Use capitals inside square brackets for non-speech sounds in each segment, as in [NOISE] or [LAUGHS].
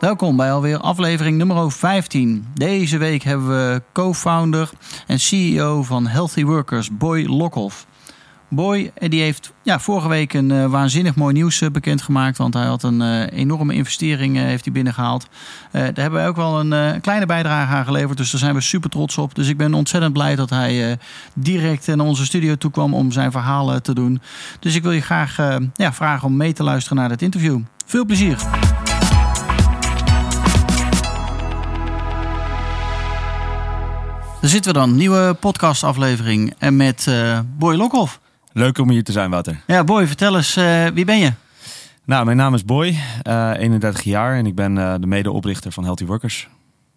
Welkom bij alweer aflevering nummer 15. Deze week hebben we co-founder en CEO van Healthy Workers, Boy Lokhoff. Boy die heeft ja, vorige week een uh, waanzinnig mooi nieuws uh, bekendgemaakt. Want hij had een enorme investering heeft hij binnengehaald. daar hebben wij ook wel een kleine bijdrage aan geleverd. Dus daar zijn we super trots op. Dus ik ben ontzettend blij dat hij direct naar onze studio toe kwam om zijn verhaal te doen. Dus ik wil je graag ja, vragen om mee te luisteren naar dit interview. Veel plezier! Daar zitten we dan, nieuwe podcastaflevering en met uh, Boy Lokhoff. Leuk om hier te zijn, Wouter. Ja, Boy, vertel eens, uh, wie ben je? Nou, mijn naam is Boy, uh, 31 jaar en ik ben de medeoprichter van Healthy Workers.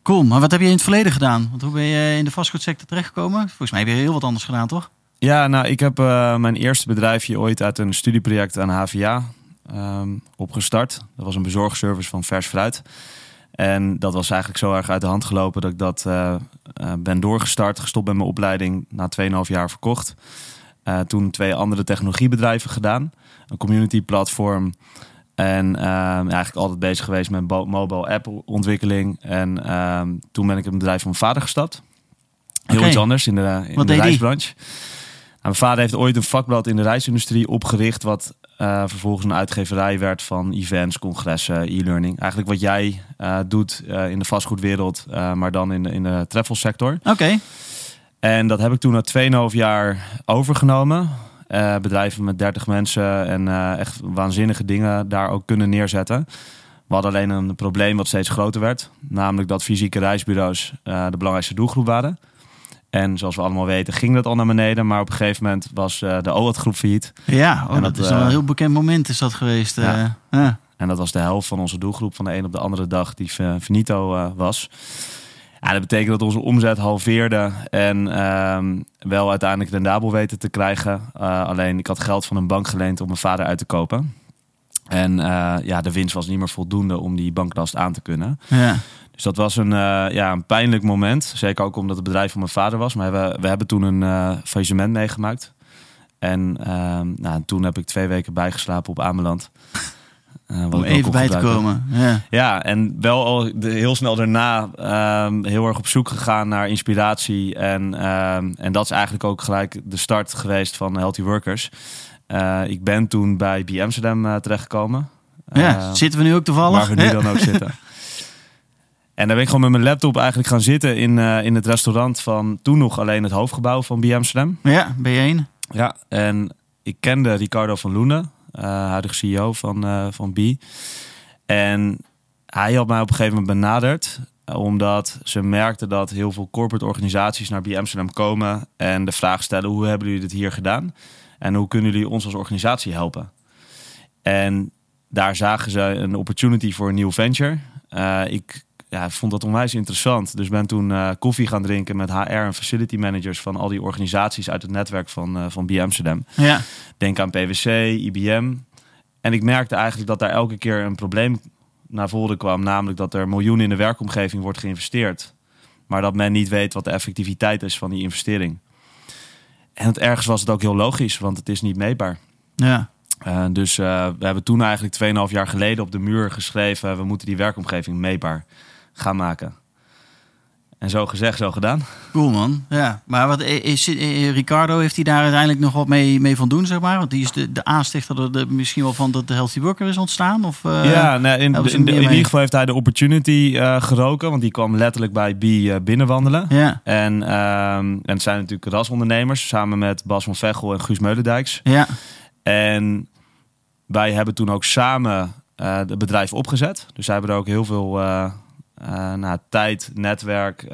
Cool, maar wat heb je in het verleden gedaan? Want hoe ben je in de vastgoedsector terechtgekomen? Volgens mij heb je heel wat anders gedaan, toch? Ja, nou, ik heb mijn eerste bedrijfje ooit uit een studieproject aan HVA um, opgestart. Dat was een bezorgservice van vers fruit. En dat was eigenlijk zo erg uit de hand gelopen dat ik dat uh, uh, ben doorgestart, gestopt met mijn opleiding, na 2,5 jaar verkocht. Uh, toen twee andere technologiebedrijven gedaan, een community platform. En eigenlijk altijd bezig geweest met mobile app ontwikkeling. En ehm, toen ben ik in het bedrijf van mijn vader gestapt. Heel okay. iets anders in de, in de reisbranche. Nou, mijn vader heeft ooit een vakblad in de reisindustrie opgericht, wat uh, vervolgens een uitgeverij werd van events, congressen, e-learning. Eigenlijk wat jij uh, doet uh, in de vastgoedwereld, maar dan in de, in de travel sector. Oké. Okay. En dat heb ik toen na 2,5 jaar overgenomen. bedrijven met 30 mensen en echt waanzinnige dingen daar ook kunnen neerzetten. We hadden alleen een probleem wat steeds groter werd. Namelijk dat fysieke reisbureaus de belangrijkste doelgroep waren. En zoals we allemaal weten ging dat al naar beneden. Maar op een gegeven moment was uh, de OWAT-groep failliet. Ja, oh, en dat, dat is uh, een heel bekend moment is dat geweest. Ja. Uh, en dat was de helft van onze doelgroep van de een op de andere dag die finito was. Ja, dat betekent dat onze omzet halveerde en ehm, wel uiteindelijk rendabel weten te krijgen. alleen ik had geld van een bank geleend om mijn vader uit te kopen. En ja, de winst was niet meer voldoende om die banklast aan te kunnen. Ja. Dus dat was een, uh, ja, een pijnlijk moment. Zeker ook omdat het bedrijf van mijn vader was. Maar we, we hebben toen een uh, faillissement meegemaakt. En uh, nou, toen heb ik twee weken bijgeslapen op Ameland. Om even bij te komen. Ja. ja, en wel al de, heel snel daarna ehm, heel erg op zoek gegaan naar inspiratie. En, ehm, en dat is eigenlijk ook gelijk de start geweest van Healthy Workers. Ik ben toen bij B Amsterdam terechtgekomen. Ja, zitten we nu ook toevallig? Waar we nu dan ook zitten. [LAUGHS] En daar ben ik gewoon met mijn laptop eigenlijk gaan zitten in, in het restaurant van toen nog alleen het hoofdgebouw van B Amsterdam. Ja, B1. Ja, en ik kende Ricardo van Loenen, huidige CEO van, van B. En hij had mij op een gegeven moment benaderd omdat ze merkten dat heel veel corporate organisaties naar B Amsterdam komen en de vraag stellen: hoe hebben jullie dit hier gedaan? En hoe kunnen jullie ons als organisatie helpen? En daar zagen ze een opportunity voor een nieuw venture. Uh, ik ja, vond dat onwijs interessant. Dus ben toen uh, koffie gaan drinken met HR en facility managers van al die organisaties uit het netwerk van, uh, van B Amsterdam. Ja. Denk aan PwC, IBM. En ik merkte eigenlijk dat daar elke keer een probleem naar voren kwam. Namelijk dat er miljoenen in de werkomgeving wordt geïnvesteerd. Maar dat men niet weet wat de effectiviteit is van die investering. En het ergens was het ook heel logisch, want het is niet meetbaar. Ja. Uh, dus we hebben toen eigenlijk 2,5 jaar geleden op de muur geschreven: we moeten die werkomgeving meetbaar gaan maken. En zo gezegd, zo gedaan. Cool man. Ja, maar wat is, Ricardo heeft hij daar uiteindelijk nog wat mee, mee van doen, zeg maar? Want die is de, de aanstichter de, misschien wel van dat de Healthy Worker is ontstaan? Of, uh, ja, nee, in, in, in, in, ieder geval heeft hij de opportunity uh, geroken, want die kwam letterlijk bij B uh, binnenwandelen. Ja. En, um, en het zijn natuurlijk rasondernemers, samen met Bas van Vechel en Guus Meulendijks. Ja. En wij hebben toen ook samen het bedrijf opgezet. Dus zij hebben er ook heel veel uh, tijd, netwerk, uh,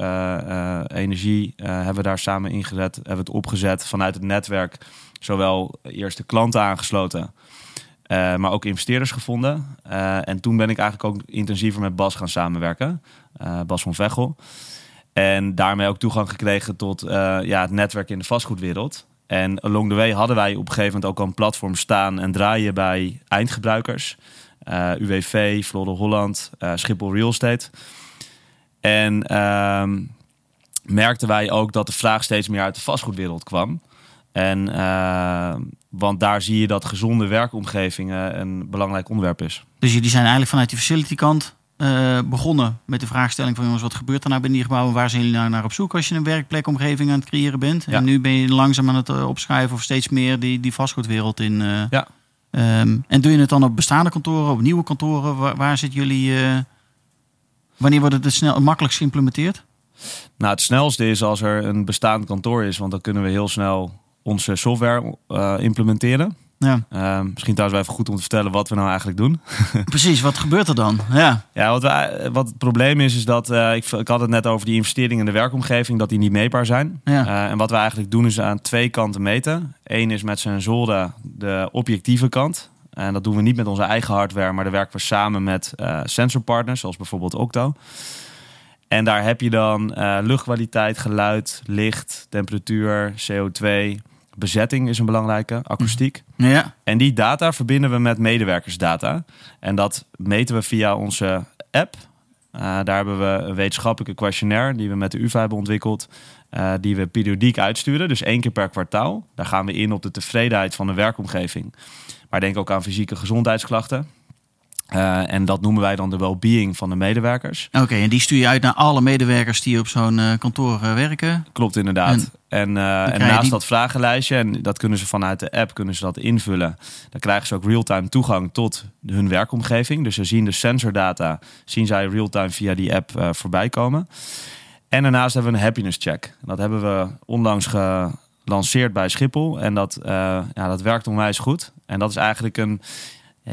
uh, energie hebben we daar samen ingezet. Hebben we het opgezet vanuit het netwerk. Zowel eerst de klanten aangesloten. eh, maar ook investeerders gevonden. Eh, en toen ben ik eigenlijk ook intensiever met Bas gaan samenwerken. Eh, Bas van Vechel. En daarmee ook toegang gekregen tot ja, het netwerk in de vastgoedwereld. En along the way hadden wij op een gegeven moment ook al een platform staan en draaien bij eindgebruikers. UWV, Florida Holland, Schiphol Real Estate. En ehm, merkten wij ook dat de vraag steeds meer uit de vastgoedwereld kwam. En, uh, want daar zie je dat gezonde werkomgevingen een belangrijk onderwerp is. Dus jullie zijn eigenlijk vanuit die facility kant uh, begonnen met de vraagstelling van jongens, wat gebeurt er nou binnen die gebouwen? Waar zijn jullie nou naar op zoek als je een werkplekomgeving aan het creëren bent? En nu ben je langzaam aan het opschuiven of steeds meer die, die vastgoedwereld in. ja. Um, en doe je het dan op bestaande kantoren, op nieuwe kantoren? Waar, zit jullie... wanneer wordt het het snel, makkelijkst geïmplementeerd? Nou, het snelste is als er een bestaand kantoor is, want dan kunnen we heel snel onze software uh, implementeren. Ja. Uh, misschien trouwens wel even goed om te vertellen wat we nou eigenlijk doen. [LAUGHS] Precies, wat gebeurt er dan? Ja, ja wat, we, wat het probleem is, is dat uh, ik, ik had het net over die investeringen in de werkomgeving, dat die niet meetbaar zijn. Ja. Uh, en wat we eigenlijk doen is aan twee kanten meten. Eén is met sensoren de objectieve kant. En dat doen we niet met onze eigen hardware, maar daar werken we samen met sensorpartners, zoals bijvoorbeeld Octo. En daar heb je dan luchtkwaliteit, geluid, licht, temperatuur, CO2, bezetting is een belangrijke, akoestiek. Ja. En die data verbinden we met medewerkersdata. En dat meten we via onze app. Uh, daar hebben we een wetenschappelijke questionnaire die we met de UvA hebben ontwikkeld. Uh, die we periodiek uitsturen, dus één keer per kwartaal. Daar gaan we in op de tevredenheid van de werkomgeving. Maar denk ook aan fysieke gezondheidsklachten. Uh, en dat noemen wij dan de well-being van de medewerkers. Oké, en die stuur je uit naar alle medewerkers die op zo'n uh, kantoor uh, werken? Klopt inderdaad. En, en naast dat vragenlijstje, en dat kunnen ze vanuit de app kunnen ze dat invullen. Dan krijgen ze ook real-time toegang tot hun werkomgeving. Dus ze zien de sensordata, zien zij real-time via die app voorbij komen. En daarnaast hebben we een happiness check. Dat hebben we onlangs gelanceerd bij Schiphol. En dat, ja, dat werkt onwijs goed. En dat is eigenlijk een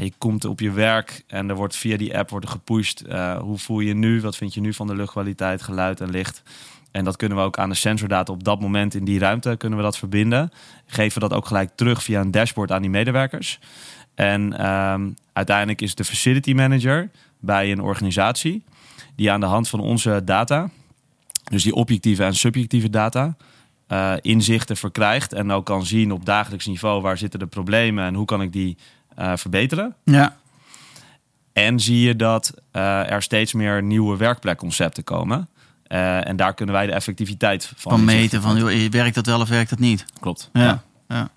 je komt op je werk en er wordt via die app wordt gepusht. Uh, hoe voel je nu? Wat vind je nu van de luchtkwaliteit, geluid en licht? En dat kunnen we ook aan de sensordata op dat moment in die ruimte kunnen we dat verbinden. Geven we dat ook gelijk terug via een dashboard aan die medewerkers. En um, uiteindelijk is de facility manager bij een organisatie die aan de hand van onze data, dus die objectieve en subjectieve data, uh, inzichten verkrijgt en ook kan zien op dagelijks niveau waar zitten de problemen en hoe kan ik die verbeteren. Ja. En zie je dat uh, er steeds meer nieuwe werkplekconcepten komen. Uh, en daar kunnen wij de effectiviteit van, van meten. Van, joh, werkt dat wel of werkt dat niet? Klopt. Ja. ja. ja.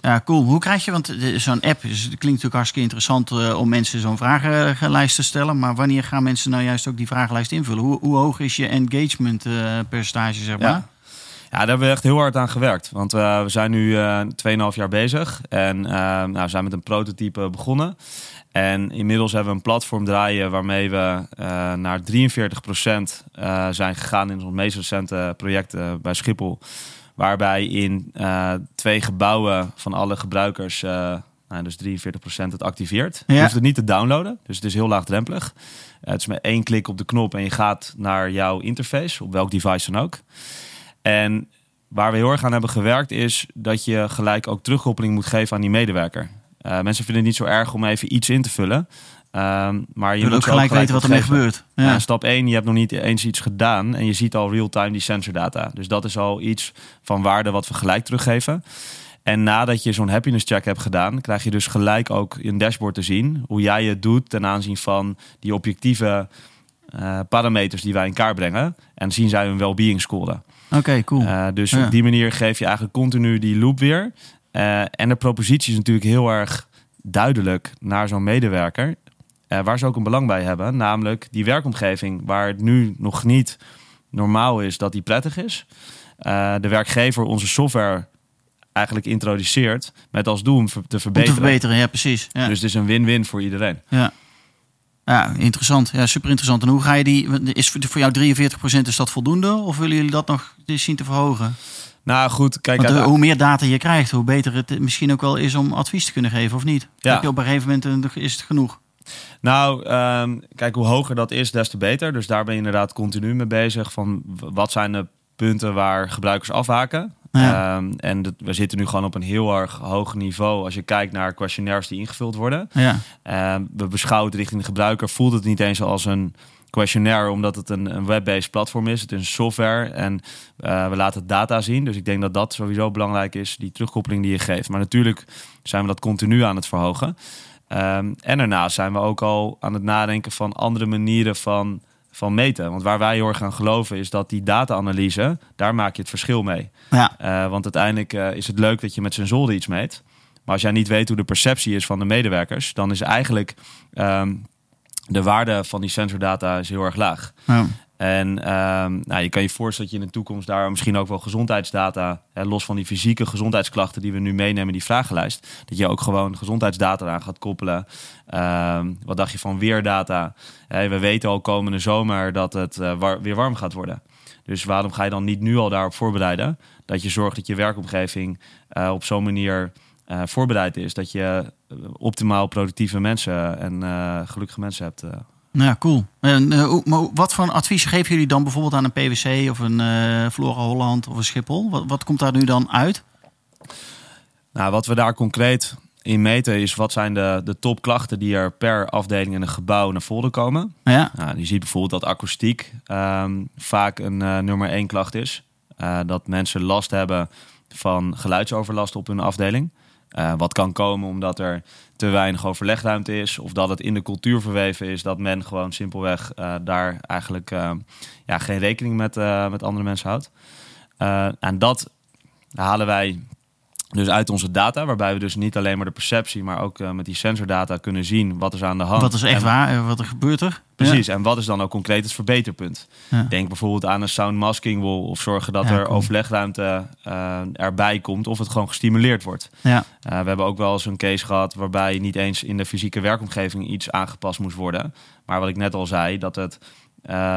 ja cool. Hoe krijg je, want zo'n app is, klinkt natuurlijk hartstikke interessant uh, om mensen zo'n vragenlijst te stellen. Maar wanneer gaan mensen nou juist ook die vragenlijst invullen? Hoe, hoe hoog is je engagement percentage, zeg maar? Ja. Ja, daar hebben we echt heel hard aan gewerkt. Want uh, we zijn nu uh, eh, 2,5 jaar bezig. En uh, nou, we zijn met een prototype begonnen. En inmiddels hebben we een platform draaien waarmee we naar 43% zijn gegaan in ons meest recente project bij Schiphol. Waarbij in twee gebouwen van alle gebruikers, nou, dus 43% het activeert. Je hoeft het niet te downloaden, dus het is heel laagdrempelig. het is met één klik op de knop en je gaat naar jouw interface, op welk device dan ook. En waar we heel erg aan hebben gewerkt is dat je gelijk ook terugkoppeling moet geven aan die medewerker. Uh, mensen vinden het niet zo erg om even iets in te vullen. Um, maar je, moet ook gelijk, weten wat er mee gebeurt. Ja. stap 1, je hebt nog niet eens iets gedaan en je ziet al real-time die sensordata. Dus dat is al iets van waarde wat we gelijk teruggeven. En nadat je zo'n happiness check hebt gedaan, krijg je dus gelijk ook een dashboard te zien. Hoe jij het doet ten aanzien van die objectieve uh, parameters die wij in kaart brengen. En zien zij hun well-being scoren. Oké, cool. Uh, dus op die manier geef je eigenlijk continu die loop weer. Uh, en de propositie is natuurlijk heel erg duidelijk naar zo'n medewerker. Uh, waar ze ook een belang bij hebben. Namelijk die werkomgeving waar het nu nog niet normaal is dat die prettig is. de werkgever onze software eigenlijk introduceert met als doel om te verbeteren. Om te verbeteren, ja precies. Ja. Dus het is een win-win voor iedereen. Ja. Ja, interessant. Ja, super interessant. En hoe ga je die. Is voor jou 43% is dat voldoende? Of willen jullie dat nog zien te verhogen? Nou goed, kijk. Want, hoe meer data je krijgt, hoe beter het misschien ook wel is om advies te kunnen geven, of niet? Ja. Heb je op een gegeven moment is het genoeg? Nou, um, kijk, hoe hoger dat is, des te beter. Dus daar ben je inderdaad continu mee bezig. Van wat zijn de punten waar gebruikers afhaken? Ja. Ehm, en dat, we zitten nu gewoon op een heel erg hoog niveau als je kijkt naar questionnaires die ingevuld worden. Ja, Ehm, we beschouwen het richting de gebruiker, voelt het niet eens als een questionnaire, omdat het een, een web-based platform is. Het is een software en eh, we laten data zien. Dus ik denk dat dat sowieso belangrijk is, die terugkoppeling die je geeft. Maar natuurlijk zijn we dat continu aan het verhogen. Ehm, en daarnaast zijn we ook al aan het nadenken van andere manieren van, van meten. Want waar wij heel erg aan geloven is dat die data-analyse, daar maak je het verschil mee. ja, Eh, want uiteindelijk eh, is het leuk dat je met sensoren iets meet. Maar als jij niet weet hoe de perceptie is van de medewerkers, dan is eigenlijk ehm, de waarde van die sensordata is heel erg laag. ja. En ehm, nou, je kan je voorstellen dat je in de toekomst daar misschien ook wel gezondheidsdata, hè, los van die fysieke gezondheidsklachten die we nu meenemen in die vragenlijst, dat je ook gewoon gezondheidsdata eraan gaat koppelen. Ehm, wat dacht je van weerdata? Hè, we weten al komende zomer dat het eh, war- weer warm gaat worden. Dus waarom ga je dan niet nu al daarop voorbereiden? Dat je zorgt dat je werkomgeving eh, op zo'n manier eh, voorbereid is. Dat je eh, optimaal productieve mensen en eh, gelukkige mensen hebt. eh. Ja, cool. En, maar wat voor advies geven jullie dan bijvoorbeeld aan een PwC of een eh Flora Holland of een Schiphol? Wat, wat komt daar nu dan uit? Nou, wat we daar concreet in meten is wat zijn de, de topklachten die er per afdeling in een gebouw naar voren komen. Ja, Nou, je ziet bijvoorbeeld dat akoestiek ehm, vaak een nummer één klacht is. Dat mensen last hebben van geluidsoverlast op hun afdeling. Eh, wat kan komen omdat er te weinig overlegruimte is. Of dat het in de cultuur verweven is dat men gewoon simpelweg eh, daar eigenlijk eh, ja, geen rekening met, met andere mensen houdt. En dat halen wij dus uit onze data. Waarbij we dus niet alleen maar de perceptie, maar ook eh, met die sensordata kunnen zien wat is aan de hand. wat is echt En- waar? Eh, Wat er gebeurt er? Precies, en wat is dan ook concreet het verbeterpunt? Ja. Denk bijvoorbeeld aan een sound masking wall of zorgen dat Ja, er overlegruimte eh, erbij komt of het gewoon gestimuleerd wordt. Ja, we hebben ook wel eens een case gehad waarbij niet eens in de fysieke werkomgeving iets aangepast moest worden. Maar wat ik net al zei, dat, het,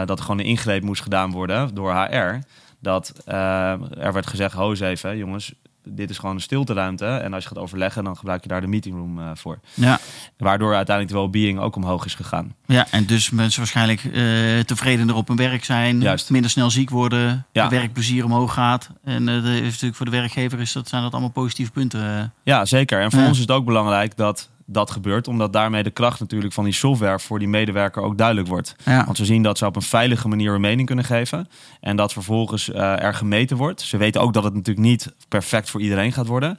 dat er gewoon een ingreep moest gedaan worden door HR. Dat er werd gezegd, ho eens even jongens, dit is gewoon een stilteruimte. En als je gaat overleggen, dan gebruik je daar de meetingroom eh voor. ja. Waardoor uiteindelijk de well-being ook omhoog is gegaan. Ja, en dus mensen waarschijnlijk eh tevredener op hun werk zijn, Juist. minder snel ziek worden, Ja. werkplezier omhoog gaat. En dat heeft natuurlijk voor de werkgever is dat, zijn dat allemaal positieve punten. Ja, zeker. En voor Ja. ons is het ook belangrijk dat dat gebeurt, omdat daarmee de kracht natuurlijk van die software voor die medewerker ook duidelijk wordt. Ja, Want we zien dat ze op een veilige manier een mening kunnen geven en dat vervolgens eh, er gemeten wordt. Ze weten ook dat het natuurlijk niet perfect voor iedereen gaat worden.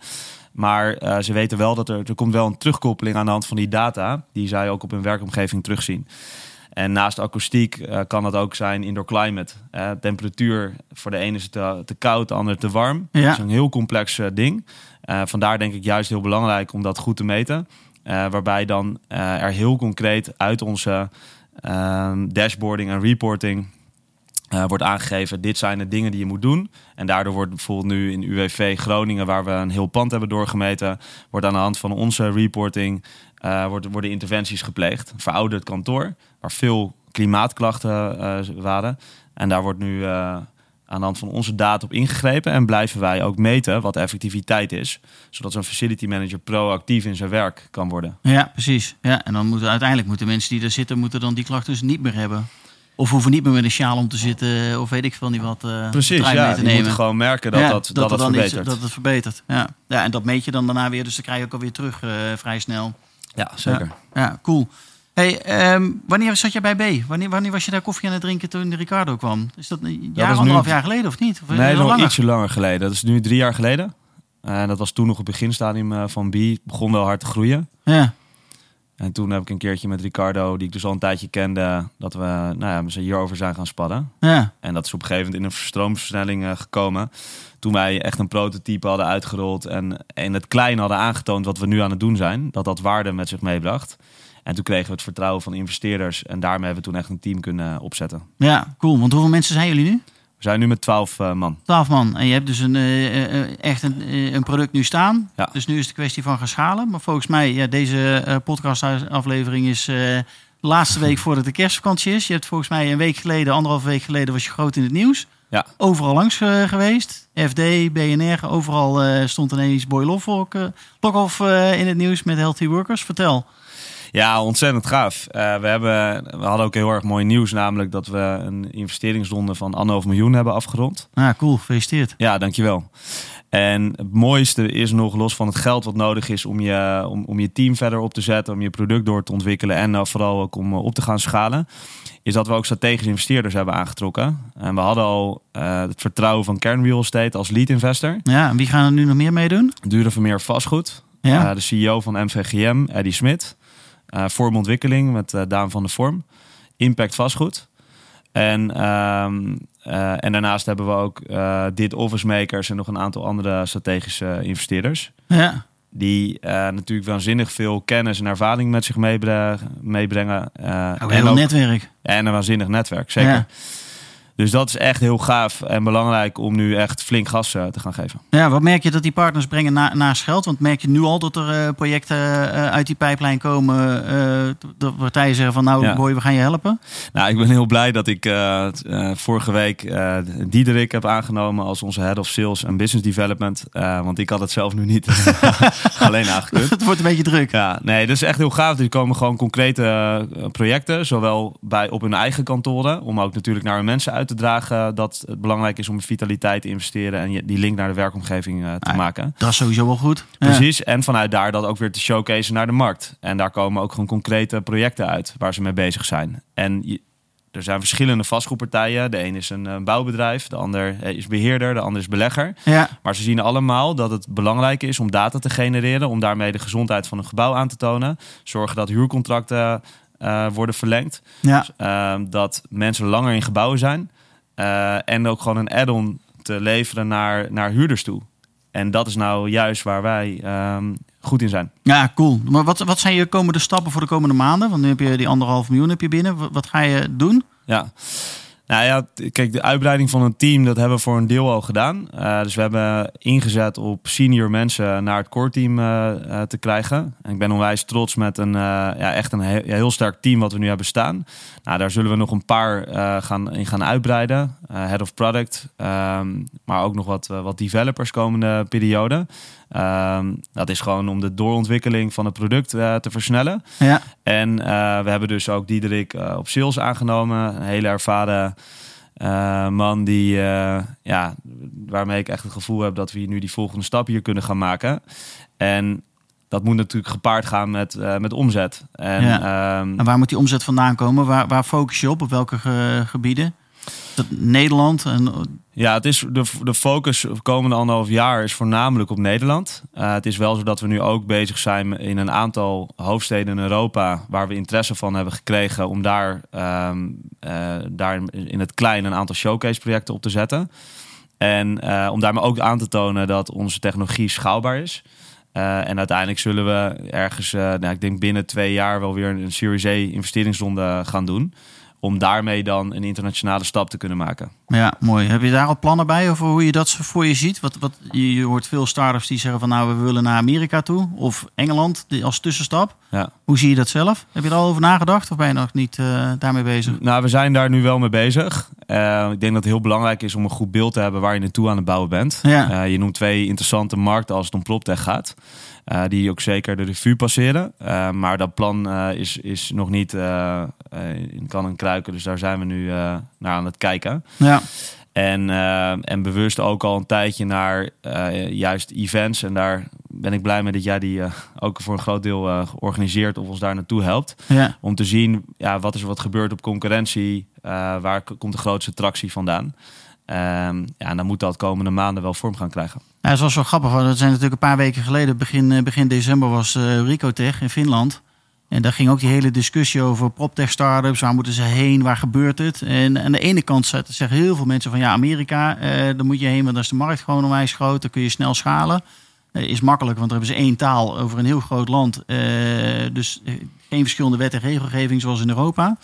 Maar eh, ze weten wel dat er, er komt wel een terugkoppeling aan de hand van die data, die zij ook op hun werkomgeving terugzien. En naast akoestiek eh, kan dat ook zijn indoor climate. Temperatuur, voor de ene is het te, te koud, de ander te warm. Ja. Dat is een heel complex ding. Vandaar denk ik juist heel belangrijk om dat goed te meten. Eh, waarbij dan eh, er heel concreet uit onze ehm, dashboarding en reporting eh, wordt aangegeven: dit zijn de dingen die je moet doen. En daardoor wordt bijvoorbeeld nu in UWV Groningen, waar we een heel pand hebben doorgemeten, wordt aan de hand van onze reporting wordt, worden interventies gepleegd. Verouderd kantoor, waar veel klimaatklachten waren. En daar wordt nu aan de hand van onze data op ingegrepen. En blijven wij ook meten wat de effectiviteit is. Zodat zo'n facility manager proactief in zijn werk kan worden. ja, precies. Ja, en dan moeten uiteindelijk moeten mensen die daar zitten, moeten dan die klachten dus niet meer hebben. Of hoeven niet meer met een sjaal om te zitten, of weet ik veel niet wat. eh Precies, ja. Je moet gewoon merken dat Ja, dat, dat, er dat, dan iets- verbetert. dat het verbetert. Ja. ja, en dat meet je dan daarna weer, dus dan krijg je ook alweer terug eh, vrij snel. Ja, zeker. Ja, cool. Hey, ehm, wanneer zat jij bij B? Wanneer, wanneer was je daar koffie aan het drinken toen de Ricardo kwam? Is dat een jaar, nu- anderhalf jaar geleden of niet? Of Nee, dat is ietsje langer geleden. Dat is nu drie jaar geleden. En dat was toen nog het beginstadium eh, van B. Het begon wel hard te groeien. Ja, En toen heb ik een keertje met Ricardo, die ik dus al een tijdje kende, dat we nou ja, we zijn hierover zijn gaan spadden. ja, En dat is op een gegeven moment in een stroomversnelling eh, gekomen. Toen wij echt een prototype hadden uitgerold en in het klein hadden aangetoond wat we nu aan het doen zijn. Dat dat waarde met zich meebracht. En toen kregen we het vertrouwen van investeerders. En daarmee hebben we toen echt een team kunnen opzetten. ja, cool. Want hoeveel mensen zijn jullie nu? We zijn nu met twaalf eh, man. 12 man. En je hebt dus een, eh, eh, echt een, een product nu staan. Ja. Dus nu is het een kwestie van gaan schalen. Maar volgens mij, ja, deze podcastaflevering is laatste week [LAUGHS] voordat de kerstvakantie is. Je hebt volgens mij een week geleden, anderhalve week geleden, was je groot in het nieuws. Ja. Overal langs geweest. FD, BNR, overal stond ineens Boy Lokhoff, eh, in het nieuws met Healthy Workers. Vertel. Ja, ontzettend gaaf. Uh, we, hebben, we hadden ook heel erg mooi nieuws, namelijk dat we een investeringsronde van anderhalf miljoen hebben afgerond. Ah, cool. Gefeliciteerd. Ja, dankjewel. En het mooiste is nog, los van het geld wat nodig is om je, om, om je team verder op te zetten, om je product door te ontwikkelen en uh, vooral ook om op te gaan schalen, is dat we ook strategische investeerders hebben aangetrokken. En we hadden al uh, het vertrouwen van Kern Real Estate als lead investor. Ja, en wie gaan er nu nog meer meedoen? Duren Vermeer Vastgoed. Ja. Uh, de CEO van MVGM, Eddie Smit. Uh, Vormontwikkeling met Daan van de Vorm. Impact Vastgoed. En, ehm, en daarnaast hebben we ook Dit Office Makers en nog een aantal andere strategische investeerders. Ja die natuurlijk waanzinnig veel kennis en ervaring met zich meebrengen. Uh, ook een heel netwerk. En een waanzinnig netwerk, zeker. Ja. Dus dat is echt heel gaaf en belangrijk om nu echt flink gas uh, te gaan geven. Ja, wat merk je dat die partners brengen na, naast geld? Want merk je nu al dat er uh, projecten uh, uit die pijplijn komen, dat partijen zeggen van nou ja. boy, we gaan je helpen? Nou, ik ben heel blij dat ik vorige week Diederik heb aangenomen als onze Head of Sales en Business Development. want ik had het zelf nu niet [LAUGHS] alleen aangekund. [LAUGHS] het wordt een beetje druk. Ja, nee, dat is echt heel gaaf. Er komen gewoon concrete projecten, zowel bij, op hun eigen kantoren, om ook natuurlijk naar hun mensen uit te dragen dat het belangrijk is om in vitaliteit te investeren en die link naar de werkomgeving uh, te maken. Dat is sowieso wel goed. Precies. En vanuit daar dat ook weer te showcase naar de markt. En daar komen ook gewoon concrete projecten uit waar ze mee bezig zijn. En er zijn verschillende vastgoedpartijen. De een is een, een, bouwbedrijf, de ander eh, is beheerder, de ander is belegger. Ja. Maar ze zien allemaal dat het belangrijk is om data te genereren, om daarmee de gezondheid van een gebouw aan te tonen. Zorgen dat huurcontracten uh, worden verlengd. Ja. Uh, dat mensen langer in gebouwen zijn. Uh, en ook gewoon een add-on te leveren naar, naar huurders toe. En dat is nou juist waar wij um, goed in zijn. Ja, cool. Maar wat, wat zijn je komende stappen voor de komende maanden? Want nu heb je die anderhalf miljoen heb je binnen. Wat, wat ga je doen? Ja. Nou ja, kijk, de uitbreiding van een team, dat hebben we voor een deel al gedaan. Uh, dus we hebben ingezet op senior mensen naar het core team uh, uh, te krijgen. En ik ben onwijs trots met een ja, echt een heel, heel, sterk team wat we nu hebben staan. Nou, daar zullen we nog een paar gaan, in gaan uitbreiden. head of product, um, maar ook nog wat, wat developers komende periode. Um, dat is gewoon om de doorontwikkeling van het product uh, te versnellen. Ja. En uh, we hebben dus ook Diederik uh, op sales aangenomen. Een hele ervaren man die, ja, waarmee ik echt het gevoel heb dat we nu die volgende stap hier kunnen gaan maken. En dat moet natuurlijk gepaard gaan met, met omzet. En, ja. um, en waar moet die omzet vandaan komen? Waar, waar focus je op? Op welke gebieden? Nederland en ja, het is de, de focus de komende anderhalf jaar is voornamelijk op Nederland. Uh, het is wel zo dat we nu ook bezig zijn in een aantal hoofdsteden in Europa waar we interesse van hebben gekregen om daar, um, uh, daar in het klein een aantal showcase projecten op te zetten. En uh, om daarmee ook aan te tonen dat onze technologie schaalbaar is. en uiteindelijk zullen we ergens, nou, ik denk binnen twee jaar wel weer een Series A investeringsronde gaan doen om daarmee dan een internationale stap te kunnen maken. Ja, mooi. Heb je daar al plannen bij over hoe je dat voor je ziet? Wat, wat, je hoort veel startups die zeggen van nou, we willen naar Amerika toe of Engeland als tussenstap. Ja. Hoe zie je dat zelf? Heb je er al over nagedacht of ben je nog niet uh, daarmee bezig? Nou, we zijn daar nu wel mee bezig. Uh, ik denk dat het heel belangrijk is om een goed beeld te hebben waar je naartoe aan het bouwen bent. Ja. Uh, je noemt twee interessante markten als het om PropTech gaat. Uh, die ook zeker de revue passeren. Maar dat plan is, is nog niet in kan en Dus daar zijn we nu naar aan het kijken. Ja. En, en bewust ook al een tijdje naar juist events. En daar ben ik blij mee dat jij die ook voor een groot deel organiseert of ons daar naartoe helpt. Ja. Om te zien ja, wat is er wat gebeurt op concurrentie. waar komt de grootste tractie vandaan. Um, ja, en dan moet dat komende maanden wel vorm gaan krijgen. Ja, dat was wel grappig. Dat zijn natuurlijk een paar weken geleden, begin, eh, begin december, was uh, Ricotech in Finland. En daar ging ook die hele discussie over proptech startups. Waar moeten ze heen? Waar gebeurt het? En aan de ene kant zeggen heel veel mensen van ja, Amerika, eh, daar moet je heen, want daar is de markt gewoon onwijs groot. Dan kun je snel schalen. Uh, is makkelijk, want daar hebben ze één taal over een heel groot land. Uh, dus geen verschillende wet en regelgeving zoals in Europa.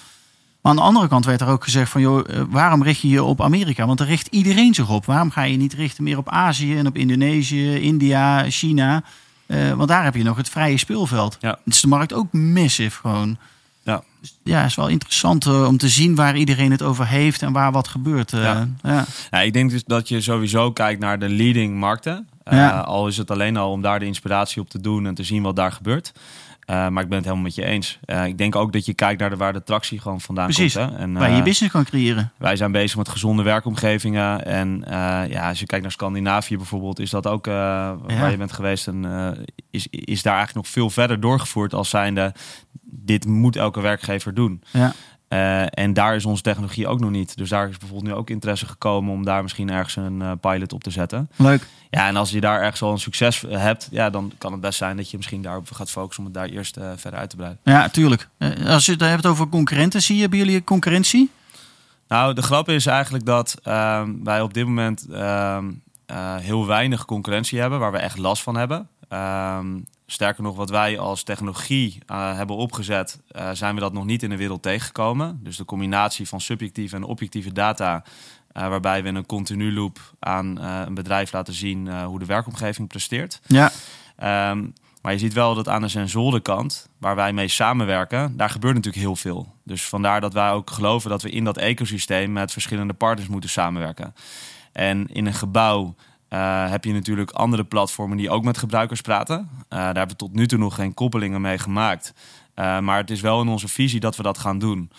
Maar aan de andere kant werd er ook gezegd van, joh, eh, waarom richt je je op Amerika? Want daar richt iedereen zich op. Waarom ga je niet richten meer op Azië en op Indonesië, India, China? Uh, want daar heb je nog het vrije speelveld. Ja. is de markt ook massive gewoon. Ja. Dus ja, is wel interessant uh, om te zien waar iedereen het over heeft en waar wat gebeurt. Uh, ja. Ja. ja. ik denk dus dat je sowieso kijkt naar de leading markten. Al is het alleen al om daar de inspiratie op te doen en te zien wat daar gebeurt. Uh, maar ik ben het helemaal met je eens. Uh, ik denk ook dat je kijkt naar de, waar de tractie gewoon vandaan Precies. komt. Hè? En, waar je uh, business kan creëren. Wij zijn bezig met gezonde werkomgevingen. En ja, als je kijkt naar Scandinavië bijvoorbeeld, is dat ook waar je bent geweest. En is, is daar eigenlijk nog veel verder doorgevoerd als zijnde, dit moet elke werkgever doen. Ja. Uh, en daar is onze technologie ook nog niet. Dus daar is bijvoorbeeld nu ook interesse gekomen om daar misschien ergens een uh, pilot op te zetten. Leuk. Ja, en als je daar ergens al een succes hebt, ja, dan kan het best zijn dat je misschien daarop gaat focussen om het daar eerst uh, verder uit te breiden. Ja, tuurlijk. als je het hebt over concurrenten, zie je, hebben jullie concurrentie? Nou, de grap is eigenlijk dat ehm, wij op dit moment ehm, heel weinig concurrentie hebben, waar we echt last van hebben. Ehm, Sterker nog, wat wij als technologie uh, hebben opgezet, uh, zijn we dat nog niet in de wereld tegengekomen. Dus de combinatie van subjectieve en objectieve data, uh, waarbij we in een continu loop aan een bedrijf laten zien hoe de werkomgeving presteert. Ja. Um, maar je ziet wel dat aan de sensorenkant, waar wij mee samenwerken, daar gebeurt natuurlijk heel veel. Dus vandaar dat wij ook geloven dat we in dat ecosysteem met verschillende partners moeten samenwerken. En in een gebouw uh, heb je natuurlijk andere platformen die ook met gebruikers praten. Uh, daar hebben we tot nu toe nog geen koppelingen mee gemaakt. Uh, maar het is wel in onze visie dat we dat gaan doen.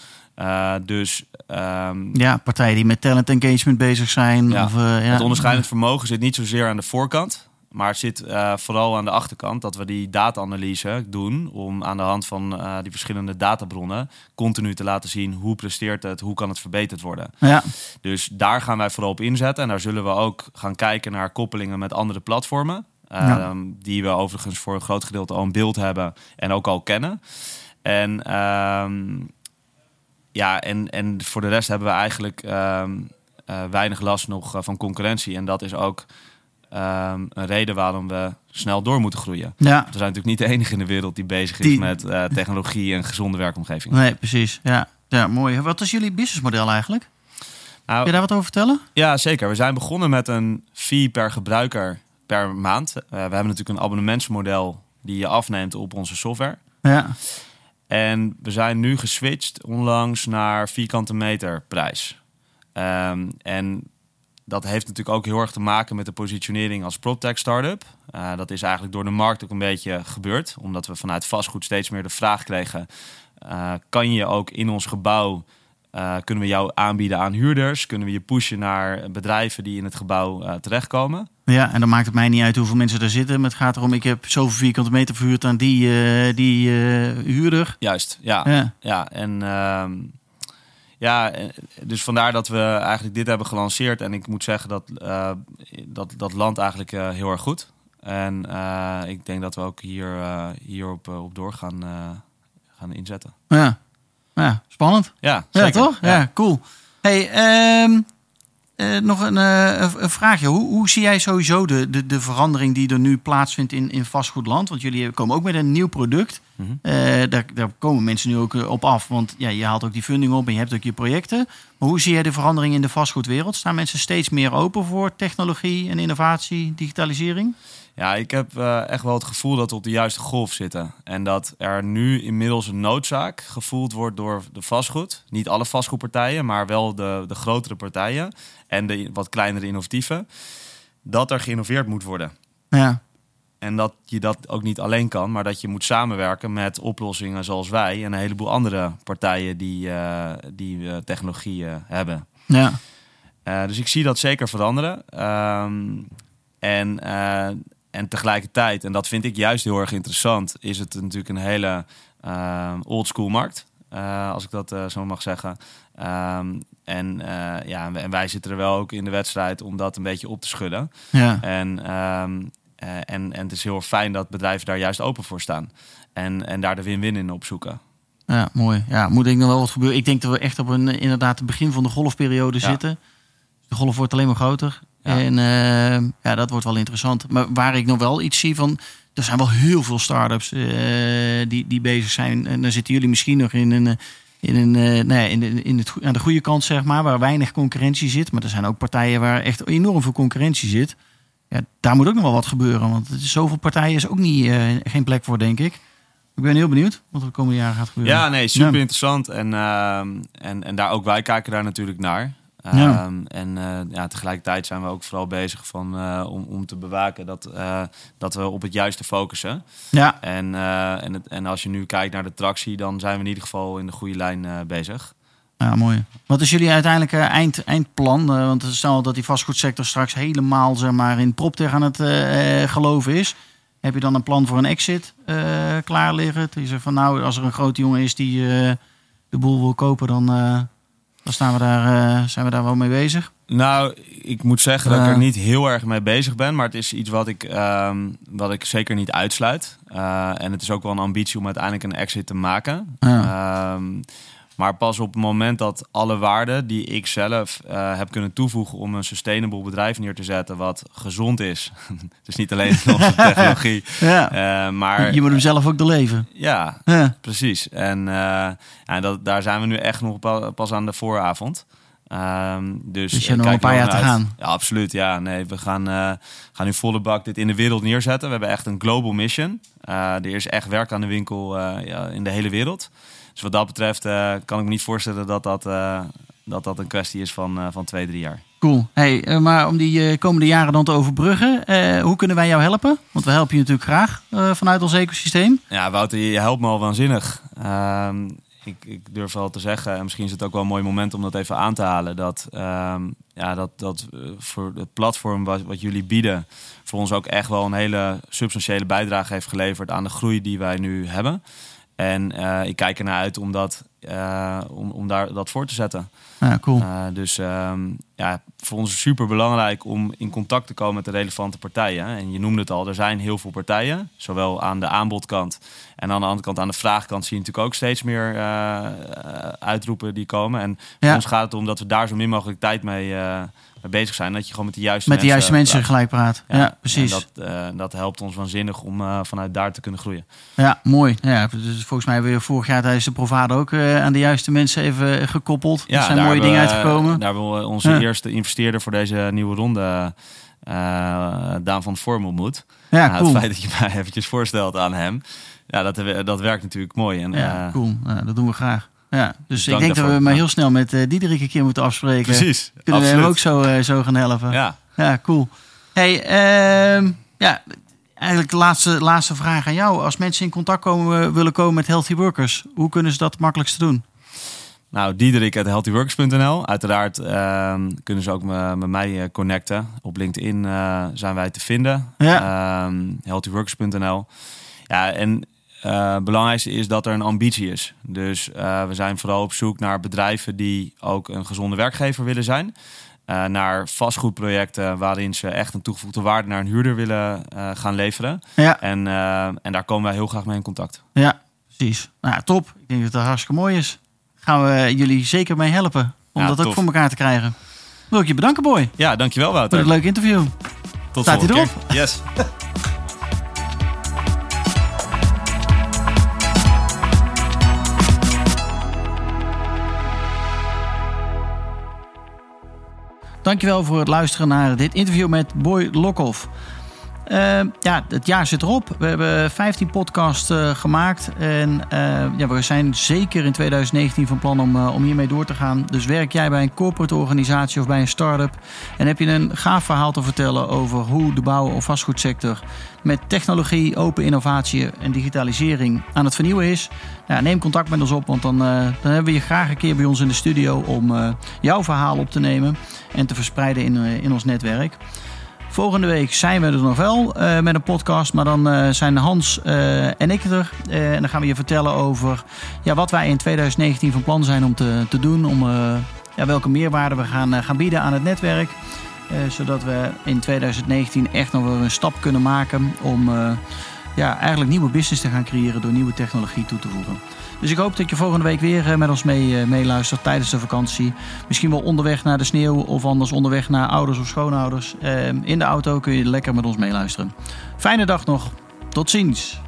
dus, um, ja, partijen die met talent engagement bezig zijn. Ja, of, ja. Het onderscheidend vermogen zit niet zozeer aan de voorkant. Maar het zit uh, vooral aan de achterkant dat we die data-analyse doen om aan de hand van uh, die verschillende databronnen continu te laten zien hoe presteert het, hoe kan het verbeterd worden. Ja. Dus daar gaan wij vooral op inzetten en daar zullen we ook gaan kijken naar koppelingen met andere platformen. Uh, Ja. Die we overigens voor een groot gedeelte al een beeld hebben en ook al kennen. En, ehm, ja, en, en voor de rest hebben we eigenlijk ehm, eh, weinig last nog eh, van concurrentie. En dat is ook ehm, een reden waarom we snel door moeten groeien. Ja, We zijn natuurlijk niet de enige in de wereld die bezig is Die- met eh, technologie en gezonde werkomgeving. nee, precies. Ja. ja, mooi. Wat is jullie businessmodel eigenlijk? Kun Nou, je daar wat over vertellen? Ja, zeker. We zijn begonnen met een fee per gebruiker per maand. Eh, we hebben natuurlijk een abonnementsmodel die je afneemt op onze software. Ja, En we zijn nu geswitcht onlangs naar vierkante meter prijs. Ehm, en dat heeft natuurlijk ook heel erg te maken met de positionering als PropTech startup. Eh, dat is eigenlijk door de markt ook een beetje gebeurd. Omdat we vanuit vastgoed steeds meer de vraag kregen... eh, kan je ook in ons gebouw... eh, kunnen we jou aanbieden aan huurders? Kunnen we je pushen naar bedrijven die in het gebouw terechtkomen? ja, en dan maakt het mij niet uit hoeveel mensen er zitten. Maar het gaat erom, ik heb zoveel vierkante meter verhuurd aan die, die huurder. Juist, ja. Ja. Ja, en ehm, ja, eh, dus vandaar dat we eigenlijk dit hebben gelanceerd. En ik moet zeggen dat eh, dat, dat landt eigenlijk eh, heel erg goed. En ik denk dat we ook hier, hierop op door gaan, gaan inzetten. Ja. ja, spannend. Ja, Ja, zeker. toch? Ja, cool. Hey, ehm, eh, nog een, eh, een- vraagje. Hoe, hoe zie jij sowieso de, de, de verandering die er nu plaatsvindt in, in vastgoedland? Want jullie komen ook met een nieuw product. Mhm. Eh, daar, daar komen mensen nu ook op af. Want ja, je haalt ook die funding op en je hebt ook je projecten. Maar hoe zie jij de verandering in de vastgoedwereld? Staan mensen steeds meer open voor technologie en innovatie, digitalisering? Ja, ik heb eh, echt wel het gevoel dat we op de juiste golf zitten. En dat er nu inmiddels een noodzaak gevoeld wordt door de vastgoed. Niet alle vastgoedpartijen, maar wel de, de grotere partijen. En de wat kleinere innovatieven. Dat er geïnnoveerd moet worden. Ja, En dat je dat ook niet alleen kan, maar dat je moet samenwerken met oplossingen zoals wij en een heleboel andere partijen die, eh, die eh, technologie eh, hebben. ja, dus ik zie dat zeker veranderen. Ehm, en, en tegelijkertijd, en dat vind ik juist heel erg interessant, is het natuurlijk een hele uh, oldschool markt. eh, als ik dat eh, zo mag zeggen. Ehm, en, eh, ja, en wij zitten er wel ook in de wedstrijd om dat een beetje op te schudden. ja. En, ehm, eh, en, en het is heel fijn dat bedrijven daar juist open voor staan. En, en daar de win-win in opzoeken. Ja, mooi. Ja, moet ik nog wel wat gebeuren. Ik denk dat we echt op een eh, inderdaad het begin van de golfperiode Ja. zitten. De golf wordt alleen maar groter. Ja. En eh, ja, dat wordt wel interessant. Maar waar ik nog wel iets zie van... Er zijn wel heel veel start-ups eh, die, die bezig zijn. En dan zitten jullie misschien nog in een... eh, In, een, eh, nou in, de, in het, aan de goede kant, zeg maar, waar weinig concurrentie zit. Maar er zijn ook partijen waar echt enorm veel concurrentie zit. Ja, daar moet ook nog wel wat gebeuren. Want het is zoveel partijen is ook niet, geen plek voor, denk ik. Ik ben heel benieuwd wat er de komende jaren gaat gebeuren. Ja, nee, super interessant. En, ehm, en, en daar ook wij kijken daar natuurlijk naar. Ja. Ehm, en eh, ja, tegelijkertijd zijn we ook vooral bezig van, eh, om, om te bewaken dat, eh, dat we op het juiste focussen. Ja, En, en, het, en als je nu kijkt naar de tractie, dan zijn we in ieder geval in de goede lijn bezig. ja mooi. Wat is jullie uiteindelijke eind, eindplan? Want stel dat die vastgoedsector straks helemaal zeg maar, in proptech aan het geloven is. Heb je dan een plan voor een exit klaar liggen? Die zegt van nou, als er een grote jongen is die de boel wil kopen, dan, dan staan we daar, eh, zijn we daar wel mee bezig. Nou, ik moet zeggen dat ik Eh. er niet heel erg mee bezig ben. Maar het is iets wat ik, ehm, wat ik zeker niet uitsluit. Eh, en het is ook wel een ambitie om uiteindelijk een exit te maken. Ehm, maar pas op het moment dat alle waarden die ik zelf eh, heb kunnen toevoegen om een sustainable bedrijf neer te zetten, wat gezond is. [LAUGHS] dus niet alleen [LAUGHS] onze technologie, Ja. eh, maar je moet hem zelf ook doorleven. ja, Ja. Precies. En eh, ja, dat, daar zijn we nu echt nog pa- pas aan de vooravond. Ehm, dus Dus je eh, hebt nog een paar jaar te gaan. Ja, absoluut. Ja, nee, we gaan, eh, gaan nu volle bak dit in de wereld neerzetten. We hebben echt een global mission. Eh, er is echt werk aan de winkel ja, in de hele wereld. Dus wat dat betreft kan ik me niet voorstellen dat dat, dat, dat een kwestie is van, van twee, drie jaar. Cool. Hey, maar om die komende jaren dan te overbruggen, eh, hoe kunnen wij jou helpen? Want we helpen je natuurlijk graag eh, vanuit ons ecosysteem. Ja, Wouter, je helpt me al waanzinnig. Ehm, ik, durf wel te zeggen, en misschien is het ook wel een mooi moment om dat even aan te halen, dat, ehm, ja, dat, dat eh, voor het platform wat, wat jullie bieden, voor ons ook echt wel een hele substantiële bijdrage heeft geleverd aan de groei die wij nu hebben. En eh, ik kijk ernaar uit om, dat, eh, om, om daar dat voor te zetten. Ja, cool. Uh, dus um, ja, voor ons is super belangrijk om in contact te komen met de relevante partijen. En je noemde het al, er zijn heel veel partijen. Zowel aan de aanbodkant en aan de andere kant, aan de vraagkant, zie je natuurlijk ook steeds meer uitroepen die komen. En voor ja. ons gaat het om dat we daar zo min mogelijk tijd mee, mee bezig zijn. Dat je gewoon met de juiste met de mensen, juiste mensen gelijk praat. Ja, ja precies. En dat, uh, dat helpt ons waanzinnig om uh, vanuit daar te kunnen groeien. Ja, mooi. Ja, dus volgens mij hebben we vorig jaar tijdens de Provado ook uh, aan de juiste mensen even gekoppeld. Ja, er zijn mooie dingen uitgekomen. Daar hebben we onze ja. eerste investeerder voor deze nieuwe ronde, Daan van Vorm, ontmoet. Ja, nou, cool. Het feit dat je mij eventjes voorstelt aan hem, ja, dat, dat werkt natuurlijk mooi. En, ja, cool. Dat doen we graag. Ja, dus Dank ik denk daarvoor. dat we maar heel snel met uh, Diederik een keer moeten afspreken. Precies. Kunnen absoluut. we hem ook zo, uh, zo gaan helpen. Ja. Ja, cool. Hey, uh, ja, eigenlijk de laatste, laatste vraag aan jou. Als mensen in contact komen, willen komen met Healthy Workers, hoe kunnen ze dat het makkelijkst doen? Nou, Diederik at healthyworkers.nl. Uiteraard uh, kunnen ze ook me, met mij uh, connecten. Op LinkedIn uh, zijn wij te vinden. Ja. Uh, healthyworkers.nl. Ja, en uh, het belangrijkste is dat er een ambitie is. Dus uh, we zijn vooral op zoek naar bedrijven die ook een gezonde werkgever willen zijn. Uh, naar vastgoedprojecten waarin ze echt een toegevoegde waarde naar een huurder willen gaan leveren. Ja. En, en daar komen wij heel graag mee in contact. Ja, precies. Nou, top. Ik denk dat dat hartstikke mooi is. Gaan we jullie zeker mee helpen om Ja, dat ook voor elkaar te krijgen. Wil ik je bedanken, Boy. Ja, dankjewel Wouter. Voor het leuke interview. Tot Staat hij volgende erop? keer. Yes. [LAUGHS] Dankjewel voor het luisteren naar dit interview met Boy Lokhoff. Uh, ja, het jaar zit erop. We hebben 15 podcasts uh, gemaakt. En uh, ja, we zijn zeker in 2019 van plan om, om hiermee door te gaan. Dus werk jij bij een corporate organisatie of bij een start-up... en heb je een gaaf verhaal te vertellen over hoe de bouw- of vastgoedsector... met technologie, open innovatie en digitalisering aan het vernieuwen is... Neem contact met ons op, want dan, dan hebben we je graag een keer bij ons in de studio... om jouw verhaal op te nemen en te verspreiden in, in ons netwerk. Volgende week zijn we er nog wel uh, met een podcast. Maar dan uh, zijn Hans uh, en ik er. en dan gaan we je vertellen over ja, wat wij in 2019 van plan zijn om te, te doen. Om ja, welke meerwaarde we gaan, gaan bieden aan het netwerk. zodat we in 2019 echt nog weer een stap kunnen maken om ja, eigenlijk nieuwe business te gaan creëren door nieuwe technologie toe te voegen. Dus ik hoop dat je volgende week weer met ons mee, meeluistert tijdens de vakantie. Misschien wel onderweg naar de sneeuw of anders onderweg naar ouders of schoonouders. In de auto kun je lekker met ons meeluisteren. Fijne dag nog. Tot ziens.